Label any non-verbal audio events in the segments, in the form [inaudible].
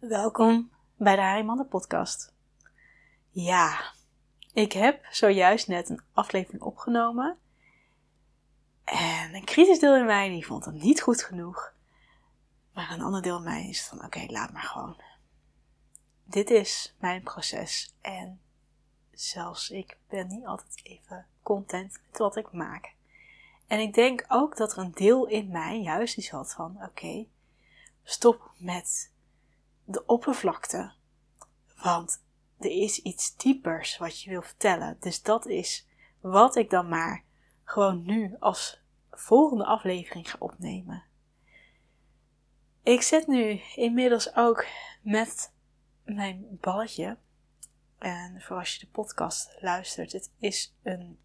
Welkom bij de Harimanda podcast. Ja, ik heb zojuist net een aflevering opgenomen. En een kritisch deel in mij die vond het niet goed genoeg. Maar een ander deel in mij is van oké, laat maar gewoon. Dit is mijn proces en zelfs ik ben niet altijd even content met wat ik maak. En ik denk ook dat er een deel in mij juist iets had van oké, stop met de oppervlakte. Want er is iets diepers wat je wil vertellen. Dus dat is wat ik dan maar gewoon nu als volgende aflevering ga opnemen. Ik zit nu inmiddels ook met mijn balletje. En voor als je de podcast luistert, het is een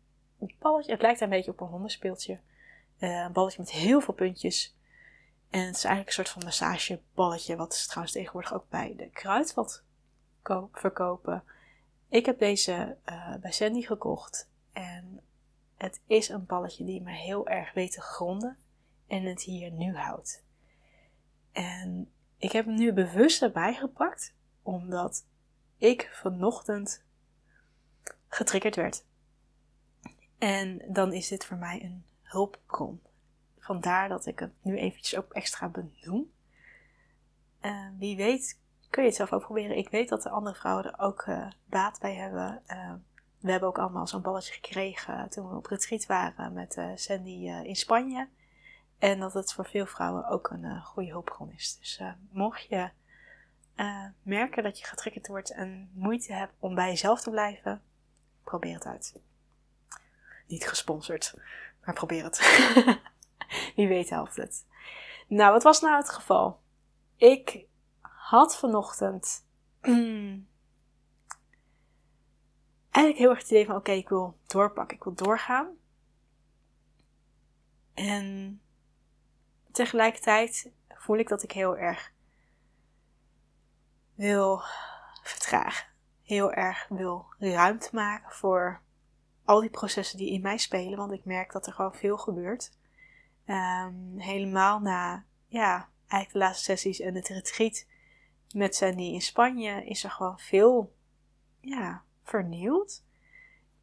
balletje. Het lijkt een beetje op een hondenspeeltje. Uh, een balletje met heel veel puntjes. En het is eigenlijk een soort van massageballetje, wat ze trouwens tegenwoordig ook bij de kruidvat verkopen. Ik heb deze uh, bij Sandy gekocht en het is een balletje die me heel erg weet te gronden en het hier nu houdt. En ik heb hem nu bewust erbij gepakt, omdat ik vanochtend getriggerd werd. En dan is dit voor mij een hulpbron. Vandaar dat ik het nu eventjes ook extra benoem. Uh, wie weet kun je het zelf ook proberen. Ik weet dat de andere vrouwen er ook uh, baat bij hebben. Uh, we hebben ook allemaal zo'n balletje gekregen toen we op retreat waren met Sandy in Spanje. En dat het voor veel vrouwen ook een goede hulpbron is. Dus mocht je merken dat je getriggerd wordt en moeite hebt om bij jezelf te blijven, probeer het uit. Niet gesponsord, maar probeer het. [laughs] [laughs] Wie weet helpt het. Nou, wat was nou het geval? Ik had vanochtend [clears throat] eigenlijk heel erg het idee van: oké, ik wil doorpakken, ik wil doorgaan. En tegelijkertijd voel ik dat ik heel erg wil vertragen. Heel erg wil ruimte maken voor al die processen die in mij spelen. Want ik merk dat er gewoon veel gebeurt. Um, helemaal na, ja, eigenlijk de laatste sessies en het retreat met Sandy in Spanje is er gewoon veel, ja, vernieuwd.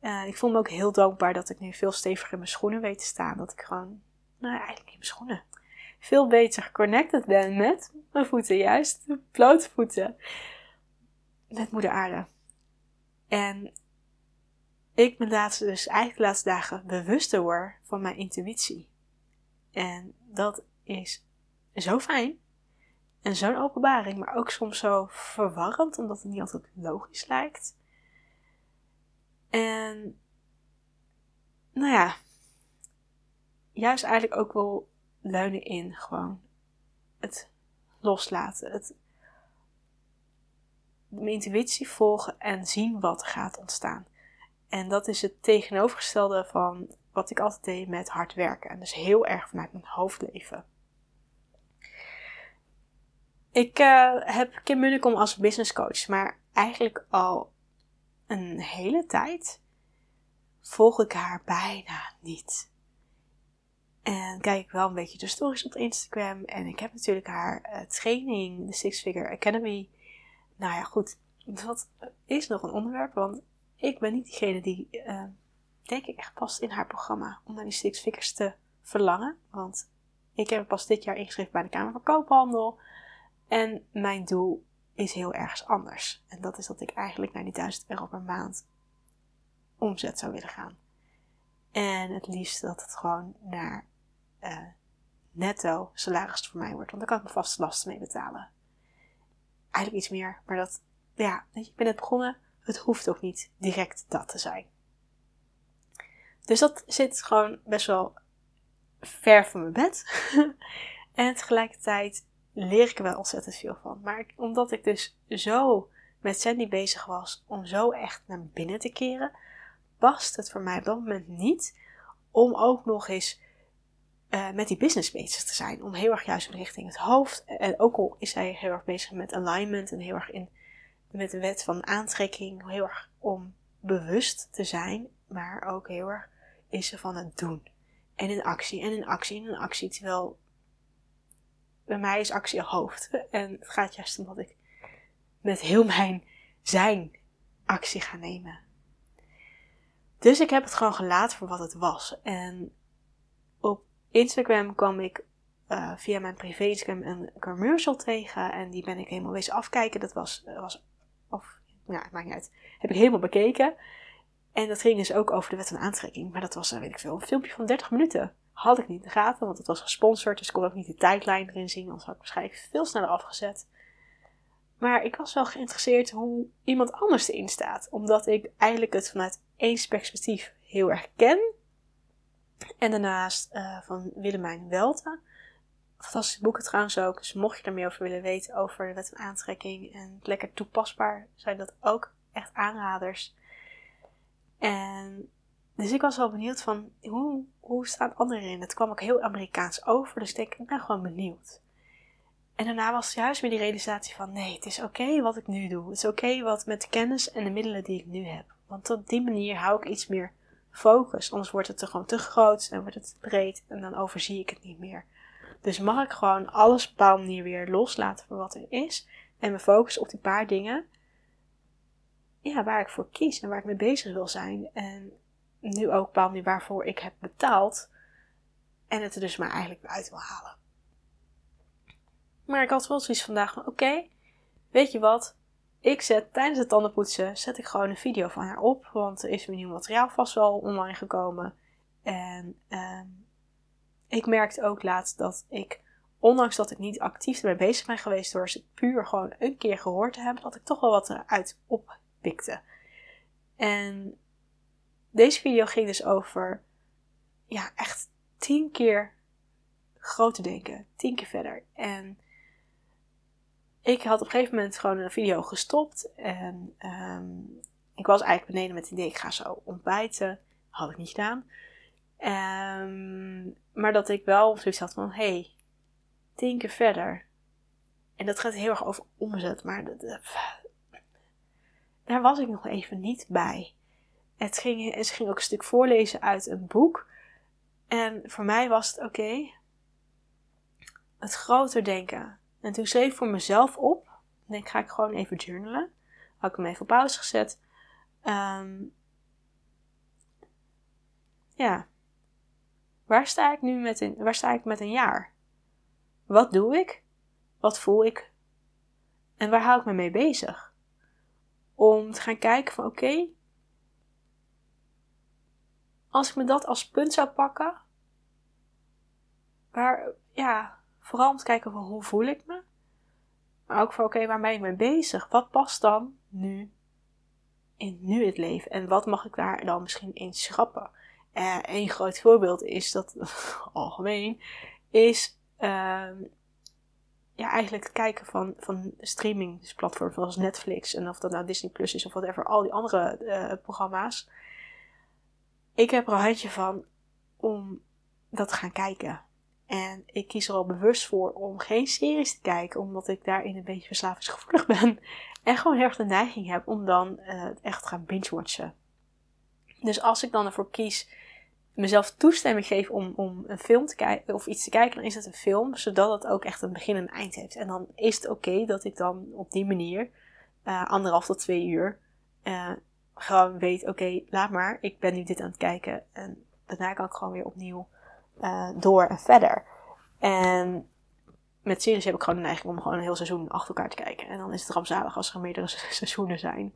Uh, ik voel me ook heel dankbaar dat ik nu veel steviger in mijn schoenen weet te staan. Dat ik gewoon, nou eigenlijk in mijn schoenen, veel beter geconnected ben met mijn voeten, juist, blote voeten. Met moeder aarde. En ik ben laatste, dus eigenlijk de laatste dagen bewuster word van mijn intuïtie. En dat is zo fijn. En zo'n openbaring, maar ook soms zo verwarrend, omdat het niet altijd logisch lijkt. En, nou ja, juist eigenlijk ook wel leunen in gewoon het loslaten. Het, mijn intuïtie volgen en zien wat er gaat ontstaan. En dat is het tegenovergestelde van wat ik altijd deed met hard werken. En dus heel erg vanuit mijn hoofd leven. Ik uh, heb Kim Munnekom als business coach, maar eigenlijk al een hele tijd volg ik haar bijna niet. En kijk ik wel een beetje de stories op Instagram. En ik heb natuurlijk haar uh, training, de Six Figure Academy. Nou ja, goed. Dat is nog een onderwerp, want ik ben niet diegene die uh, denk ik echt past in haar programma om naar die six figures te verlangen. Want ik heb pas dit jaar ingeschreven bij de Kamer van Koophandel. En mijn doel is heel ergens anders. En dat is dat ik eigenlijk naar die 1000 euro per maand omzet zou willen gaan. En het liefst dat het gewoon naar uh, netto salaris voor mij wordt. Want dan kan ik mijn vaste lasten mee betalen. Eigenlijk iets meer, maar dat, ja, ik ben net begonnen. Het hoeft ook niet direct dat te zijn. Dus dat zit gewoon best wel ver van mijn bed. [laughs] en tegelijkertijd leer ik er wel ontzettend veel van. Maar omdat ik dus zo met Sandy bezig was om zo echt naar binnen te keren, past het voor mij op dat moment niet om ook nog eens uh, met die business bezig te zijn. Om heel erg juist richting het hoofd. En ook al is hij heel erg bezig met alignment en heel erg in, met de wet van aantrekking, heel erg om bewust te zijn, maar ook heel erg is ze van het doen. En in actie, en in actie, en in actie. Terwijl bij mij is actie hoofd. [laughs] En het gaat juist omdat ik met heel mijn zijn actie gaan nemen. Dus ik heb het gewoon gelaten voor wat het was. En op Instagram kwam ik uh, via mijn privé Instagram een commercial tegen. En die ben ik helemaal wezen afkijken. Dat was, was of, ja, maakt niet uit. Heb ik helemaal bekeken. En dat ging dus ook over de wet van aantrekking. Maar dat was, weet ik veel, een filmpje van 30 minuten. Had ik niet in de gaten, want het was gesponsord. Dus ik kon ook niet de tijdlijn erin zien. Anders had ik waarschijnlijk veel sneller afgezet. Maar ik was wel geïnteresseerd hoe iemand anders erin staat. Omdat ik eigenlijk het vanuit één perspectief heel erg ken. En daarnaast uh, van Willemijn Welten. Fantastische boeken trouwens ook. Dus mocht je er meer over willen weten over de wet van aantrekking en lekker toepasbaar, zijn dat ook echt aanraders. En dus ik was wel benieuwd van hoe, hoe staan anderen erin? Het kwam ook heel Amerikaans over, dus denk, ik ben gewoon benieuwd. En daarna was juist weer die realisatie van nee, het is oké wat ik nu doe. Het is oké wat met de kennis en de middelen die ik nu heb. Want op die manier hou ik iets meer focus. Anders wordt het er gewoon te groot en wordt het breed en dan overzie ik het niet meer. Dus mag ik gewoon alles op een bepaalde manier weer loslaten voor wat er is. En me focussen op die paar dingen ja, waar ik voor kies en waar ik mee bezig wil zijn. En nu ook op manier waarvoor ik heb betaald. En het er dus maar eigenlijk uit wil halen. Maar ik had wel zoiets vandaag van, oké, weet je wat? Ik zet tijdens het tandenpoetsen, zet ik gewoon een video van haar op. Want er is weer nieuw materiaal vast wel online gekomen. En ehm, ik merkte ook laatst dat ik, ondanks dat ik niet actief ermee bezig ben geweest door ze puur gewoon een keer gehoord te hebben, dat ik toch wel wat eruit oppikte. En deze video ging dus over, ja, echt tien keer groter denken. Tien keer verder. En ik had op een gegeven moment gewoon een video gestopt. En ehm, ik was eigenlijk beneden met het idee, ik ga zo ontbijten. Had ik niet gedaan. Um, maar dat ik wel zoiets had van, hey, tien keer verder. En dat gaat heel erg over omzet, maar daar was ik nog even niet bij. Het ging, het ging ook een stuk voorlezen uit een boek. En voor mij was het oké. het groter denken. En toen schreef ik voor mezelf op. En ik ga ik gewoon even journalen. Had ik hem even op pauze gezet. Um, ja. Waar sta ik nu met een, waar sta ik met een jaar? Wat doe ik? Wat voel ik? En waar hou ik me mee bezig? Om te gaan kijken van oké, als ik me dat als punt zou pakken, waar, ja, vooral om te kijken van hoe voel ik me, maar ook van oké, waar ben ik mee bezig? Wat past dan nu in nu het leven? En wat mag ik daar dan misschien in schrappen? Uh, een groot voorbeeld is dat, [laughs] algemeen, is uh, eigenlijk kijken van, van streamingplatforms zoals Netflix en of dat nou Disney Plus is of whatever, al die andere uh, programma's. Ik heb er een handje van om dat te gaan kijken. En ik kies er al bewust voor om geen series te kijken, omdat ik daarin een beetje verslavingsgevoelig ben. [laughs] En gewoon heel erg de neiging heb om dan uh, echt te gaan binge-watchen. Dus als ik dan ervoor kies mezelf toestemming geef om, om een film te kijken of iets te kijken, dan is het een film, zodat het ook echt een begin en een eind heeft. En dan is het oké dat ik dan op die manier uh, anderhalf tot twee uur uh, gewoon weet, oké, laat maar, ik ben nu dit aan het kijken. En daarna kan ik gewoon weer opnieuw uh, door en verder. En met series heb ik gewoon de neiging om gewoon een heel seizoen achter elkaar te kijken. En dan is het rampzalig als er meerdere [laughs] seizoenen zijn.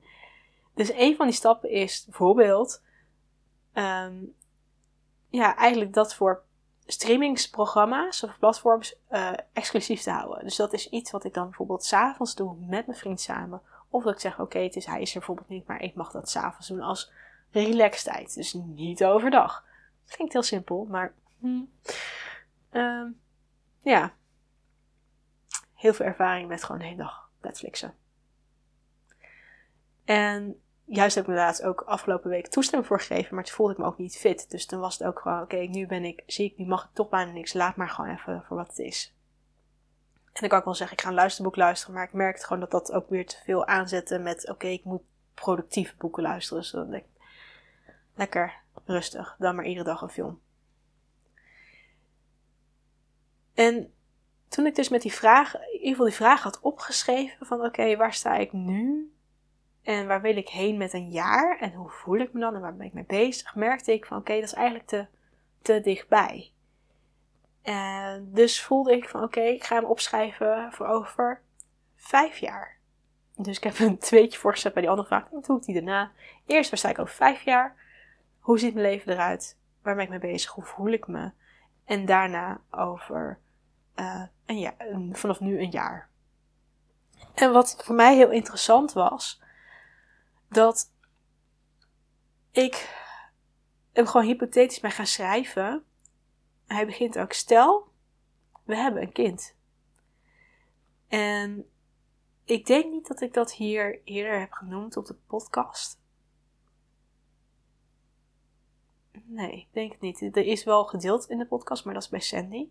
Dus een van die stappen is bijvoorbeeld um, ja, eigenlijk dat voor streamingsprogramma's of platforms uh, exclusief te houden. Dus dat is iets wat ik dan bijvoorbeeld s'avonds doe met mijn vriend samen. Of dat ik zeg, oké, het is, hij is er bijvoorbeeld niet, maar ik mag dat s'avonds doen als relaxtijd. Dus niet overdag. Klinkt heel simpel, maar hm. uh, ja. Heel veel ervaring met gewoon de hele dag Netflixen. En juist heb ik me laatst ook afgelopen week toestemming voor gegeven, maar toen voelde ik me ook niet fit. Dus toen was het ook gewoon, oké, nu ben ik ziek, nu mag ik toch bijna niks, laat maar gewoon even voor wat het is. En dan kan ik wel zeggen, ik ga een luisterboek luisteren, maar ik merkte gewoon dat dat ook weer te veel aanzette met, oké, ik moet productieve boeken luisteren. Dus dan denk ik, lekker rustig, dan maar iedere dag een film. En toen ik dus met die vraag, in ieder geval die vraag had opgeschreven van oké, waar sta ik nu? En waar wil ik heen met een jaar? En hoe voel ik me dan? En waar ben ik mee bezig? Merkte ik van oké, dat is eigenlijk te, te dichtbij. En dus voelde ik van oké, ik ga hem opschrijven voor over vijf jaar. Dus ik heb een tweetje voorgezet bij die andere vraag. Wat doe ik die daarna? Eerst, waar sta ik over vijf jaar? Hoe ziet mijn leven eruit? Waar ben ik mee bezig? Hoe voel ik me? En daarna over uh, een jaar, vanaf nu een jaar. En wat voor mij heel interessant was, dat ik hem gewoon hypothetisch bij gaan schrijven. Hij begint ook, stel, we hebben een kind. En ik denk niet dat ik dat hier eerder heb genoemd op de podcast. Nee, ik denk het niet. Er is wel gedeeld in de podcast, maar dat is bij Sandy.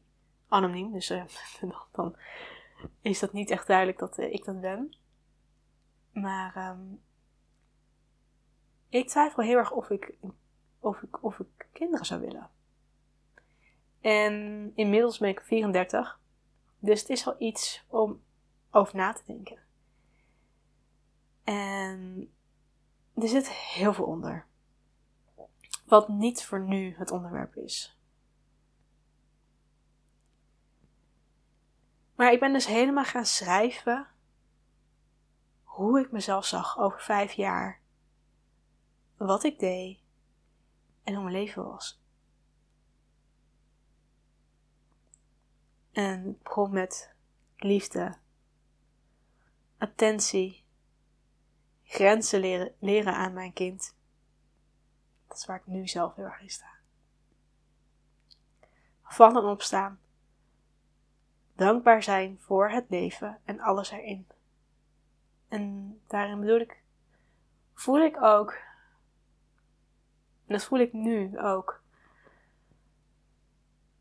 Anoniem, dus [laughs] uh, dan is dat niet echt duidelijk dat uh, ik dat ben. Maar um, ik twijfel heel erg of ik, of, ik, of ik kinderen zou willen. En inmiddels ben ik 34. Dus het is wel iets om over na te denken. En er zit heel veel onder. Wat niet voor nu het onderwerp is. Maar ik ben dus helemaal gaan schrijven hoe ik mezelf zag over vijf jaar. Wat ik deed en hoe mijn leven was. En begon met liefde, attentie, grenzen leren, leren aan mijn kind. Dat is waar ik nu zelf heel erg in sta. Vallen en opstaan. Dankbaar zijn voor het leven en alles erin. En daarin bedoel ik, voel ik ook, en dat voel ik nu ook,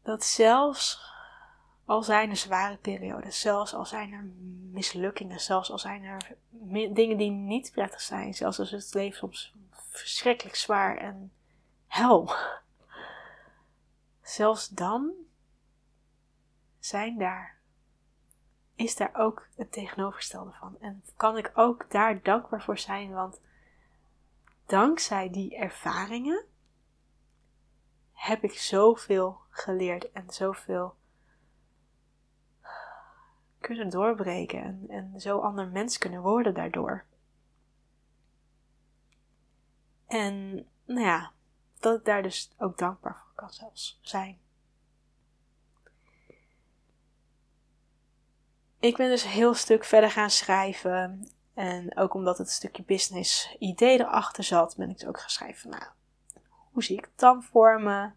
dat zelfs al zijn er zware periodes, zelfs al zijn er mislukkingen, zelfs al zijn er dingen die niet prettig zijn, zelfs als het leven soms verschrikkelijk zwaar en hel. Zelfs dan zijn daar, is daar ook het tegenovergestelde van. En kan ik ook daar dankbaar voor zijn, want dankzij die ervaringen heb ik zoveel geleerd en zoveel kunnen doorbreken en, en zo ander mens kunnen worden daardoor. En nou ja, dat ik daar dus ook dankbaar voor kan zelfs zijn. Ik ben dus een heel stuk verder gaan schrijven. En ook omdat het stukje business idee erachter zat, ben ik dus ook gaan schrijven. Nou, hoe zie ik het dan voor me?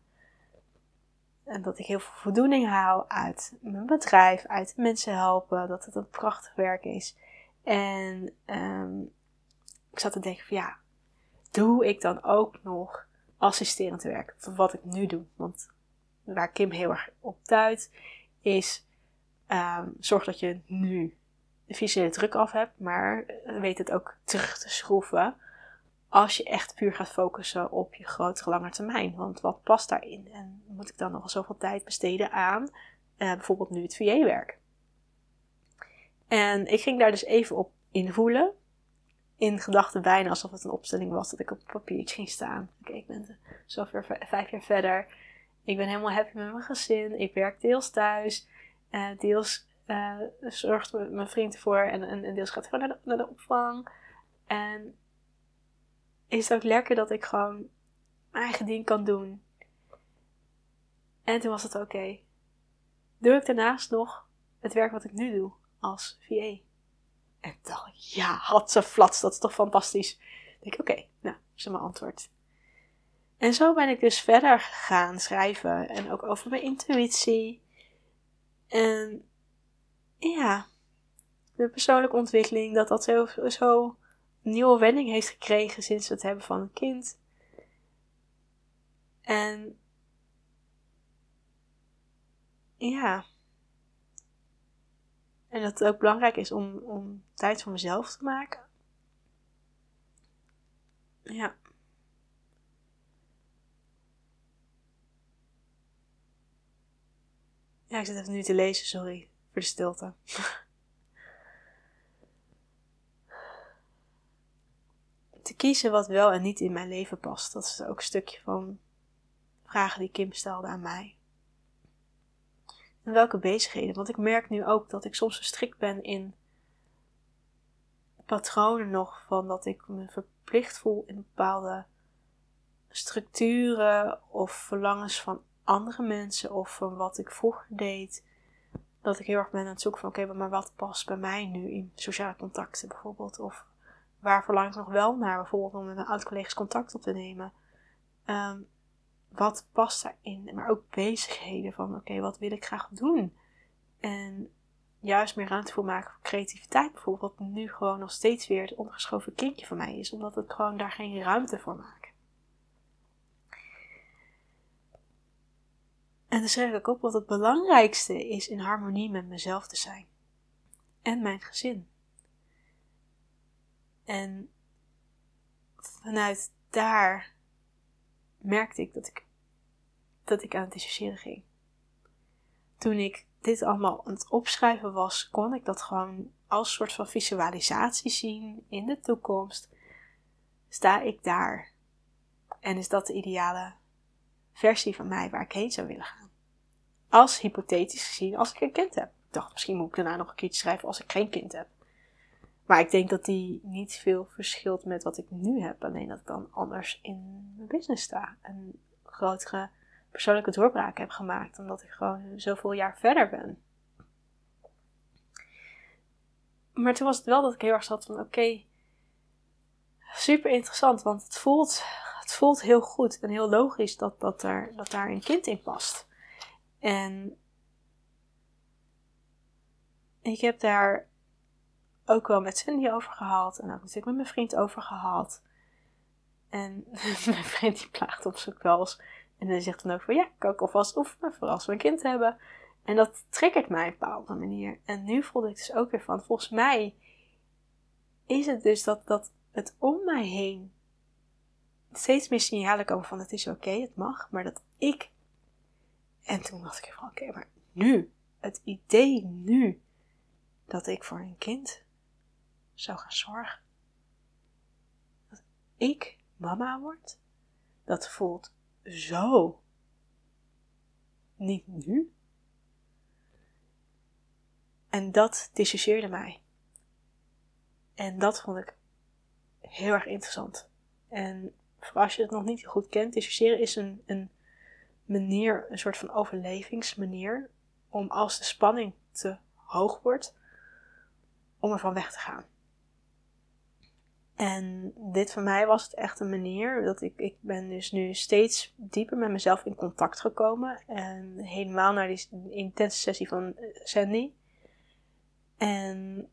En dat ik heel veel voldoening haal uit mijn bedrijf, uit mensen helpen, dat het een prachtig werk is. En um, ik zat te denken van ja, doe ik dan ook nog assisterend werk? Wat ik nu doe. Want waar Kim heel erg op duidt, is um, zorg dat je nu visuele druk af hebt, maar weet het ook terug te schroeven als je echt puur gaat focussen op je grotere lange termijn. Want wat past daarin? En moet ik dan nog zoveel tijd besteden aan uh, bijvoorbeeld nu het VA-werk? En ik ging daar dus even op invoelen. In gedachten bijna alsof het een opstelling was dat ik op papiertje ging staan. Oké, ik ben zo vijf jaar verder. Ik ben helemaal happy met mijn gezin. Ik werk deels thuis. Uh, deels uh, zorgt mijn vriend ervoor. En, en, deels gaat gewoon naar de, opvang. En is het ook lekker dat ik gewoon mijn eigen ding kan doen. En toen was het oké. Doe ik daarnaast nog het werk wat ik nu doe als VA? En ik, ja, had ze flats, dat is toch fantastisch. Ik denk oké, nou, is mijn antwoord. En zo ben ik dus verder gaan schrijven en ook over mijn intuïtie. En ja, de persoonlijke ontwikkeling, dat dat zo, zo nieuwe wending heeft gekregen sinds het hebben van een kind. En ja. En dat het ook belangrijk is om, om tijd voor mezelf te maken. Ja. Ja, ik zit even nu te lezen, sorry. De stilte. te kiezen wat wel en niet in mijn leven past. Dat is ook een stukje van vragen die Kim stelde aan mij. En welke bezigheden? Want ik merk nu ook dat ik soms verstrikt ben in patronen nog van dat ik me verplicht voel in bepaalde structuren of verlangens van andere mensen of van wat ik vroeger deed. Dat ik heel erg ben aan het zoeken van oké, maar wat past bij mij nu in sociale contacten bijvoorbeeld? Of waar verlang ik nog wel naar, bijvoorbeeld om met mijn oud-collega's contact op te nemen? Ehm, wat past daarin? Maar ook bezigheden van oké, wat wil ik graag doen? En juist meer ruimte voor maken voor creativiteit bijvoorbeeld, wat nu gewoon nog steeds weer het ondergeschoven kindje van mij is, omdat ik gewoon daar geen ruimte voor maak. En dan zeg ik ook wat het belangrijkste is in harmonie met mezelf te zijn. En mijn gezin. En vanuit daar merkte ik dat ik, dat ik aan het dissociëren ging. Toen ik dit allemaal aan het opschrijven was, kon ik dat gewoon als soort van visualisatie zien in de toekomst. Sta ik daar? En is dat de ideale versie van mij waar ik heen zou willen gaan? Als hypothetisch gezien, als ik een kind heb. Ik dacht, misschien moet ik daarna nog een keertje schrijven als ik geen kind heb. Maar ik denk dat die niet veel verschilt met wat ik nu heb. Alleen dat ik dan anders in mijn business sta. Een grotere persoonlijke doorbraak heb gemaakt. Omdat ik gewoon zoveel jaar verder ben. Maar toen was het wel dat ik heel erg zat van oké. super interessant. Want het voelt, het voelt heel goed en heel logisch dat, dat, er, dat daar een kind in past. En ik heb daar ook wel met Cindy over gehad. En ook natuurlijk met mijn vriend over gehad. En [laughs] mijn vriend die plaagt op wel eens. En hij zegt dan ook van ja, ik kan ook alvast oefenen voor als we een kind hebben. En dat triggert mij op een bepaalde manier. En nu voelde ik dus ook weer van, volgens mij is het dus dat, dat het om mij heen steeds meer signalen komen van het is oké, het mag, maar dat ik. En toen dacht ik van oké, maar nu, het idee nu dat ik voor een kind zou gaan zorgen. Dat ik mama word, dat voelt zo niet nu. En dat dissocieerde mij. En dat vond ik heel erg interessant. En als je het nog niet goed kent, dissociëren is een, een manier, een soort van overlevingsmanier, om als de spanning te hoog wordt, om ervan weg te gaan. En dit voor mij was het echt een manier dat ik, ik ben dus nu steeds dieper met mezelf in contact gekomen. En helemaal naar die intense sessie van eh, Sandy. En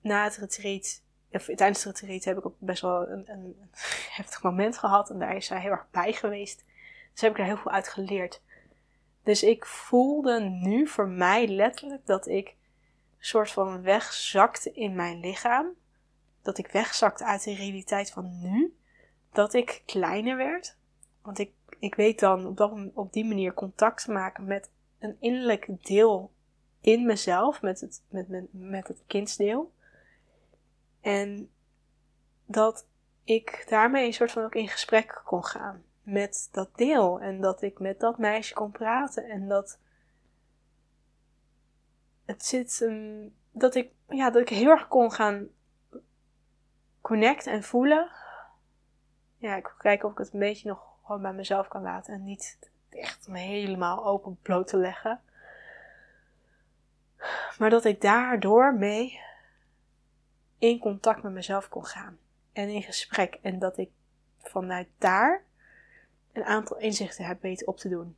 na het retreat, of tijdens het retreat heb ik ook best wel een, een, [laughs] heftig moment gehad. En daar is zij heel erg bij geweest. Dus heb ik er heel veel uit geleerd. Dus ik voelde nu voor mij letterlijk dat ik een soort van wegzakte in mijn lichaam dat ik wegzakte uit de realiteit van nu. Dat ik kleiner werd. Want ik, ik weet dan op, op die manier contact te maken met een innerlijk deel in mezelf, met het, met, met, met het kindsdeel. En dat ik daarmee een soort van ook in gesprek kon gaan met dat deel. En dat ik met dat meisje kon praten. En dat het zit. Dat ik, ja, dat ik heel erg kon gaan connect en voelen. Ja, ik wil kijken of ik het een beetje nog gewoon bij mezelf kan laten. En niet echt me helemaal open bloot te leggen. Maar dat ik daardoor mee in contact met mezelf kon gaan. En in gesprek. En dat ik vanuit daar een aantal inzichten heb weten op te doen.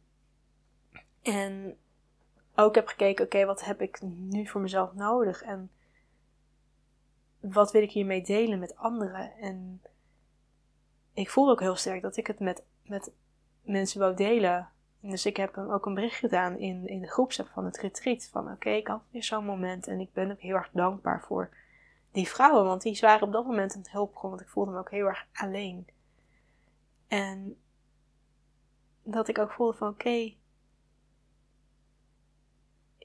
En ook heb gekeken, oké, wat heb ik nu voor mezelf nodig? En wat wil ik hiermee delen met anderen? En ik voel ook heel sterk dat ik het met, met mensen wou delen. Dus ik heb hem ook een bericht gedaan in, in de groepsapp van het retreat. Van oké, ik had weer zo'n moment en ik ben ook heel erg dankbaar voor die vrouwen. Want die waren op dat moment een hulpbron, want ik voelde me ook heel erg alleen. En dat ik ook voelde van oké,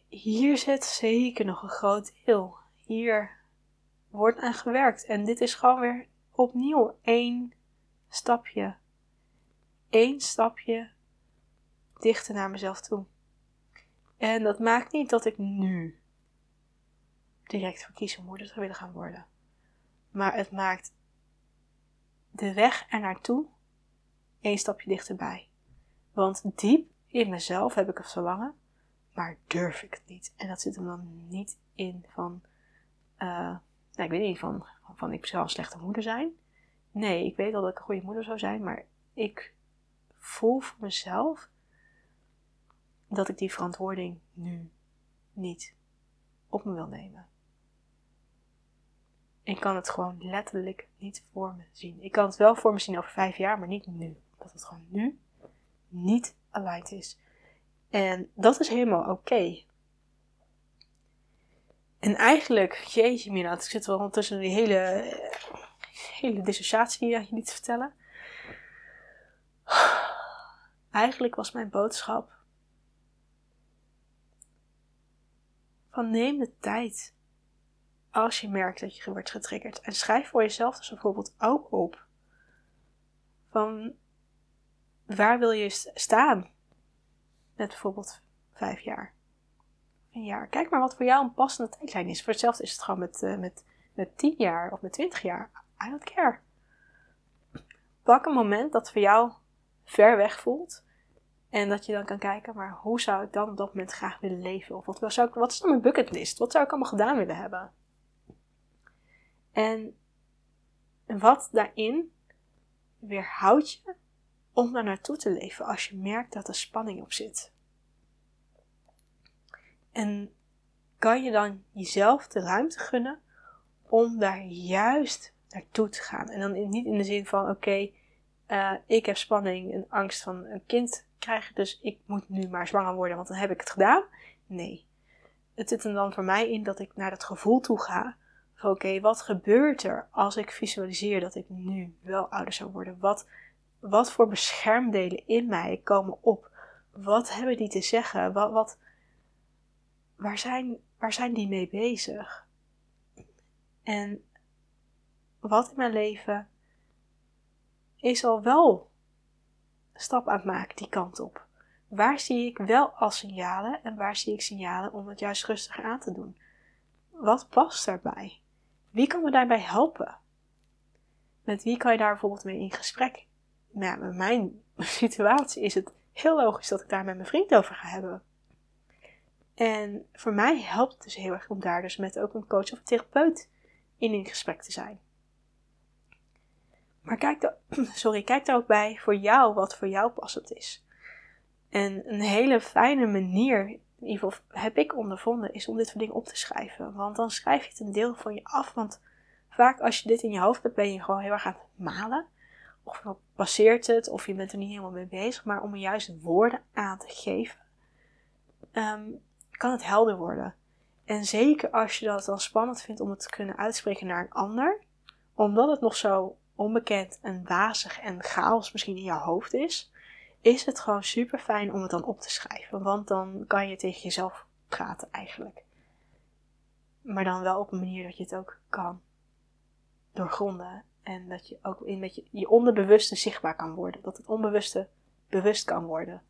hier zit zeker nog een groot deel. Hier wordt aan gewerkt. En dit is gewoon weer opnieuw één stapje. Eén stapje dichter naar mezelf toe. En dat maakt niet dat ik nu direct voor kiezen moeder zou willen gaan worden. Maar het maakt de weg er naartoe één stapje dichterbij. Want diep in mezelf heb ik het verlangen, maar durf ik het niet. En dat zit hem dan niet in van, uh, ik weet niet, van, van ik zou een slechte moeder zijn. Nee, ik weet al dat ik een goede moeder zou zijn, maar ik voel voor mezelf dat ik die verantwoording nu niet op me wil nemen. Ik kan het gewoon letterlijk niet voor me zien. Ik kan het wel voor me zien over vijf jaar, maar niet nu. Dat het gewoon nu niet aligned is. En dat is helemaal oké. En eigenlijk, jeetje mina, ik zit wel tussen die hele, hele dissociatie aan je niet te vertellen. Eigenlijk was mijn boodschap van neem de tijd als je merkt dat je wordt getriggerd. En schrijf voor jezelf dus bijvoorbeeld ook op van waar wil je staan met bijvoorbeeld vijf jaar, een jaar. Kijk maar wat voor jou een passende tijdlijn is. Voor hetzelfde is het gewoon met, uh, met, met tien jaar of met twintig jaar. I don't care. Pak een moment dat voor jou ver weg voelt. En dat je dan kan kijken, maar hoe zou ik dan op dat moment graag willen leven? Of wat, zou ik, wat is dan mijn bucketlist? Wat zou ik allemaal gedaan willen hebben? En wat daarin weerhoudt je om daar naartoe te leven als je merkt dat er spanning op zit? En kan je dan jezelf de ruimte gunnen om daar juist naartoe te gaan? En dan niet in de zin van: oké, eh, ik heb spanning en angst van een kind krijgen, dus ik moet nu maar zwanger worden, want dan heb ik het gedaan. Nee. Het zit er dan voor mij in dat ik naar dat gevoel toe ga oké, wat gebeurt er als ik visualiseer dat ik nu wel ouder zou worden? Wat, wat voor beschermdelen in mij komen op? Wat hebben die te zeggen? Wat, wat, waar, zijn, waar zijn die mee bezig? En wat in mijn leven is al wel stap aan het maken die kant op? Waar zie ik wel als signalen en waar zie ik signalen om het juist rustiger aan te doen? Wat past daarbij? Wie kan me daarbij helpen? Met wie kan je daar bijvoorbeeld mee in gesprek? Nou, met mijn [laughs] situatie is het heel logisch dat ik daar met mijn vriend over ga hebben. En voor mij helpt het dus heel erg om daar dus met ook een coach of een therapeut in in gesprek te zijn. Maar kijk, daar, [clears throat] sorry, kijk daar ook bij voor jou wat voor jou passend is. En een hele fijne manier in ieder geval heb ik ondervonden, is om dit soort dingen op te schrijven. Want dan schrijf je het een deel van je af. Want vaak als je dit in je hoofd hebt, ben je gewoon heel erg aan het malen. Of passeert het, of je bent er niet helemaal mee bezig. Maar om er juist woorden aan te geven, ehm, kan het helder worden. En zeker als je dat dan spannend vindt om het te kunnen uitspreken naar een ander, omdat het nog zo onbekend en wazig en chaos misschien in jouw hoofd is, is het gewoon super fijn om het dan op te schrijven. Want dan kan je tegen jezelf praten eigenlijk. Maar dan wel op een manier dat je het ook kan doorgronden. En dat je ook in met je, je onderbewuste zichtbaar kan worden. Dat het onbewuste bewust kan worden.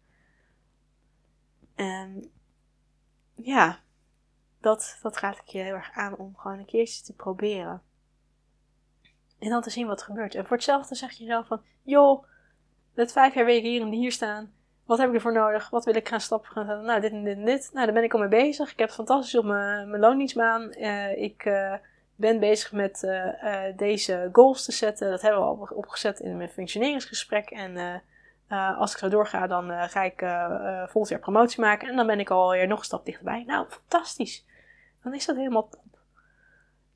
En ja, dat, dat raad ik je heel erg aan om gewoon een keertje te proberen. En dan te zien wat er gebeurt. En voor hetzelfde zeg je zelf van, joh, met vijf jaar weken hier en hier staan. Wat heb ik ervoor nodig? Wat wil ik gaan stappen gaan? Nou, dit en dit en dit. Nou, daar ben ik al mee bezig. Ik heb fantastisch op mijn, mijn loondienstbaan. Uh, ik uh, ben bezig met uh, deze goals te zetten. Dat hebben we al opgezet in mijn functioneringsgesprek. En als ik zo doorga, dan ga ik volgend jaar promotie maken. En dan ben ik alweer nog een stap dichterbij. Nou, fantastisch. Dan is dat helemaal top.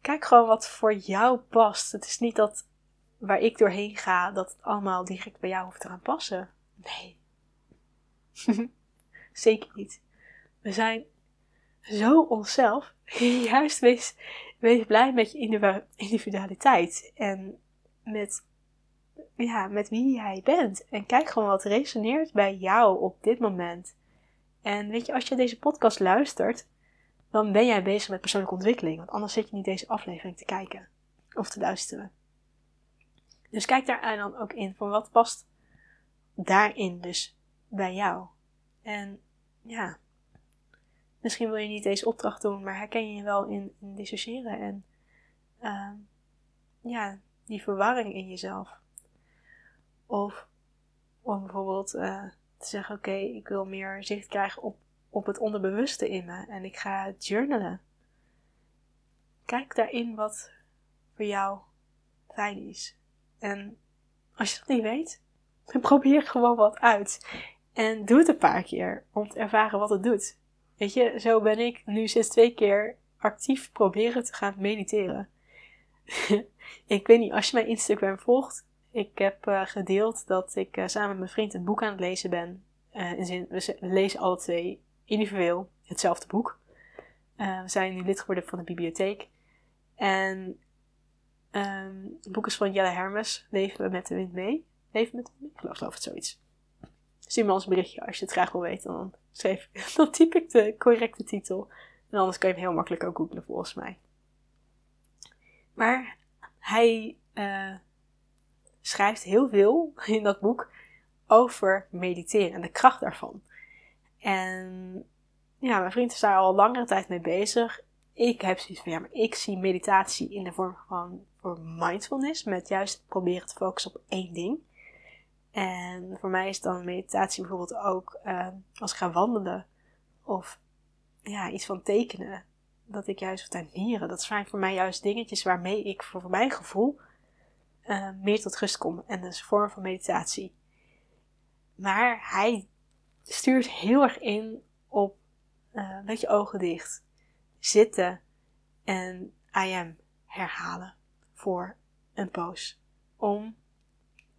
Kijk gewoon wat voor jou past. Het is niet dat waar ik doorheen ga, dat het allemaal direct bij jou hoeft te gaan passen. Nee. [laughs] Zeker niet. We zijn zo onszelf. [laughs] Juist wees, wees blij met je individualiteit. En met, ja, met wie jij bent. En kijk gewoon wat resoneert bij jou op dit moment. En weet je, als je deze podcast luistert, dan ben jij bezig met persoonlijke ontwikkeling. Want anders zit je niet deze aflevering te kijken of te luisteren. Dus kijk daar dan ook in van wat past daarin dus bij jou. En ja, misschien wil je niet deze opdracht doen, maar herken je je wel in, in dissociëren en uh, ja, die verwarring in jezelf. Of om bijvoorbeeld uh, te zeggen: Oké, ik wil meer zicht krijgen op, op het onderbewuste in me en ik ga journalen. Kijk daarin wat voor jou fijn is. En als je dat niet weet, dan [laughs] probeer gewoon wat uit. En doe het een paar keer om te ervaren wat het doet. Weet je, zo ben ik nu sinds twee keer actief proberen te gaan mediteren. [laughs] ik weet niet, als je mijn Instagram volgt, ik heb uh, gedeeld dat ik uh, samen met mijn vriend een boek aan het lezen ben. Uh, in zin, we lezen alle twee individueel hetzelfde boek. we zijn nu lid geworden van de bibliotheek. En het boek is van Jelle Hermes, Leven we met de wind mee. Leven met de wind? Ik geloof het zoiets. Stuur me een berichtje als je het graag wil weten. Dan, schreef, [laughs] dan typ ik de correcte titel. En anders kan je hem heel makkelijk ook googlen volgens mij. Maar hij uh, schrijft heel veel in dat boek over mediteren en de kracht daarvan. En ja, mijn vriend is daar al langere tijd mee bezig. Ik heb zoiets van, ja, maar ik zie meditatie in de vorm van voor mindfulness, met juist proberen te focussen op één ding. En voor mij is dan meditatie bijvoorbeeld ook uh, als ik ga wandelen of ja, iets van tekenen. Dat ik juist wat tuinieren. Dat zijn voor mij juist dingetjes waarmee ik voor mijn gevoel uh, meer tot rust kom. En dat is een vorm van meditatie. Maar hij stuurt heel erg in op uh, met je ogen dicht. Zitten en I am herhalen voor een poos. Om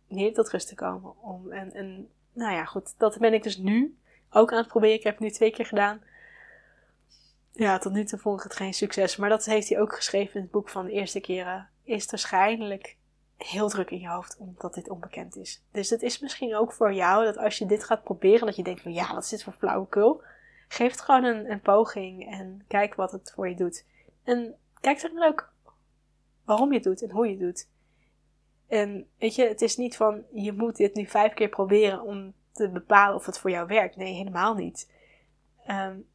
niet tot rust te komen. Om, en, en nou ja, goed, dat ben ik dus nu ook aan het proberen. Ik heb het nu twee keer gedaan. Ja, tot nu toe vond ik het geen succes. Maar dat heeft hij ook geschreven in het boek van de eerste keren. Is waarschijnlijk heel druk in je hoofd omdat dit onbekend is. Dus het is misschien ook voor jou dat als je dit gaat proberen, dat je denkt van ja, wat dit voor flauwekul? Geef het gewoon een, poging en kijk wat het voor je doet. En kijk dan ook waarom je het doet en hoe je het doet. En weet je, het is niet van je moet dit nu vijf keer proberen om te bepalen of het voor jou werkt. Nee, helemaal niet. Um,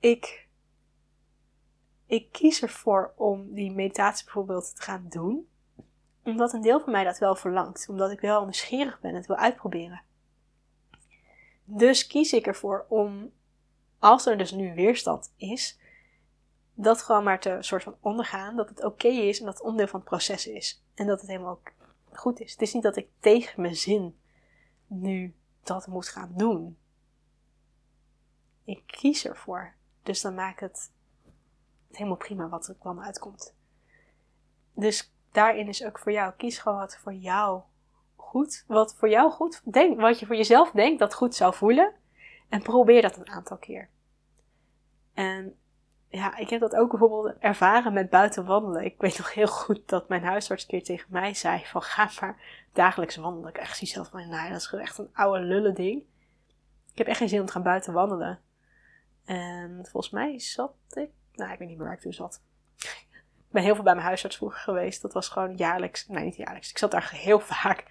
ik, ik kies ervoor om die meditatie bijvoorbeeld te gaan doen. Omdat een deel van mij dat wel verlangt. Omdat ik wel nieuwsgierig ben en het wil uitproberen. Dus kies ik ervoor om, als er dus nu weerstand is, dat gewoon maar te soort van ondergaan. Dat het oké is en dat het onderdeel van het proces is. En dat het helemaal ook goed is. Het is niet dat ik tegen mijn zin nu dat moet gaan doen. Ik kies ervoor. Dus dan maakt het helemaal prima wat er kwam uitkomt. Dus daarin is ook voor jou, kies gewoon wat voor jou goed, wat voor jou goed, denk, wat je voor jezelf denkt dat goed zou voelen. En probeer dat een aantal keer. En ja, ik heb dat ook bijvoorbeeld ervaren met buiten wandelen. Ik weet nog heel goed dat mijn huisarts een keer tegen mij zei van ga maar dagelijks wandelen. Ik echt zelf van, nou dat is echt een oude lullen ding. Ik heb echt geen zin om te gaan buiten wandelen. En volgens mij zat ik, nou ik weet niet meer waar ik toen zat. ik ben heel veel bij mijn huisarts vroeger geweest. Dat was gewoon jaarlijks, nee niet jaarlijks, ik zat daar heel [laughs] vaak.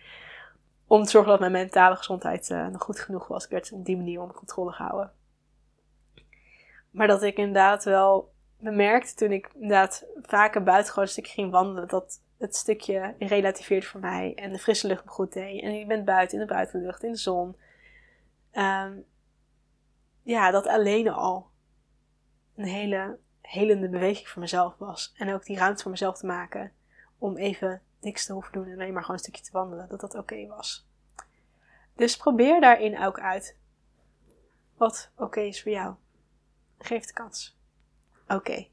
Om te zorgen dat mijn mentale gezondheid uh, nog goed genoeg was. Ik werd op die manier onder controle gehouden. Maar dat ik inderdaad wel bemerkte toen ik inderdaad vaker buiten gewoon een stukje ging wandelen, dat het stukje relativeerde voor mij en de frisse lucht me goed deed. En je bent buiten in de buitenlucht, in de zon. Um, ja, dat alleen al een hele helende beweging voor mezelf was. En ook die ruimte voor mezelf te maken om even niks te hoeven doen en alleen maar gewoon een stukje te wandelen, dat dat oké was. Dus probeer daarin ook uit wat oké is voor jou. Geef de kans. Oké.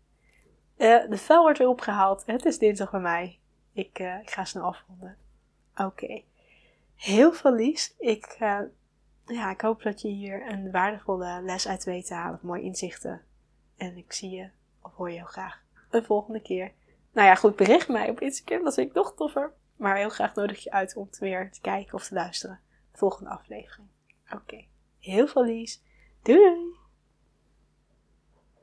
Eh, de vel wordt weer opgehaald. Het is dinsdag bij mij. Ik, uh, ik ga snel afronden. Oké. Heel veel liefs. Ik, uh, ja, ik hoop dat je hier een waardevolle les uit weet te halen. Mooie inzichten. En ik zie je of hoor je heel graag een volgende keer. Nou ja, goed, bericht mij op Instagram. Dat vind ik nog toffer. Maar heel graag nodig je uit om weer te kijken of te luisteren. De volgende aflevering. Oké. Heel veel. Doei doei!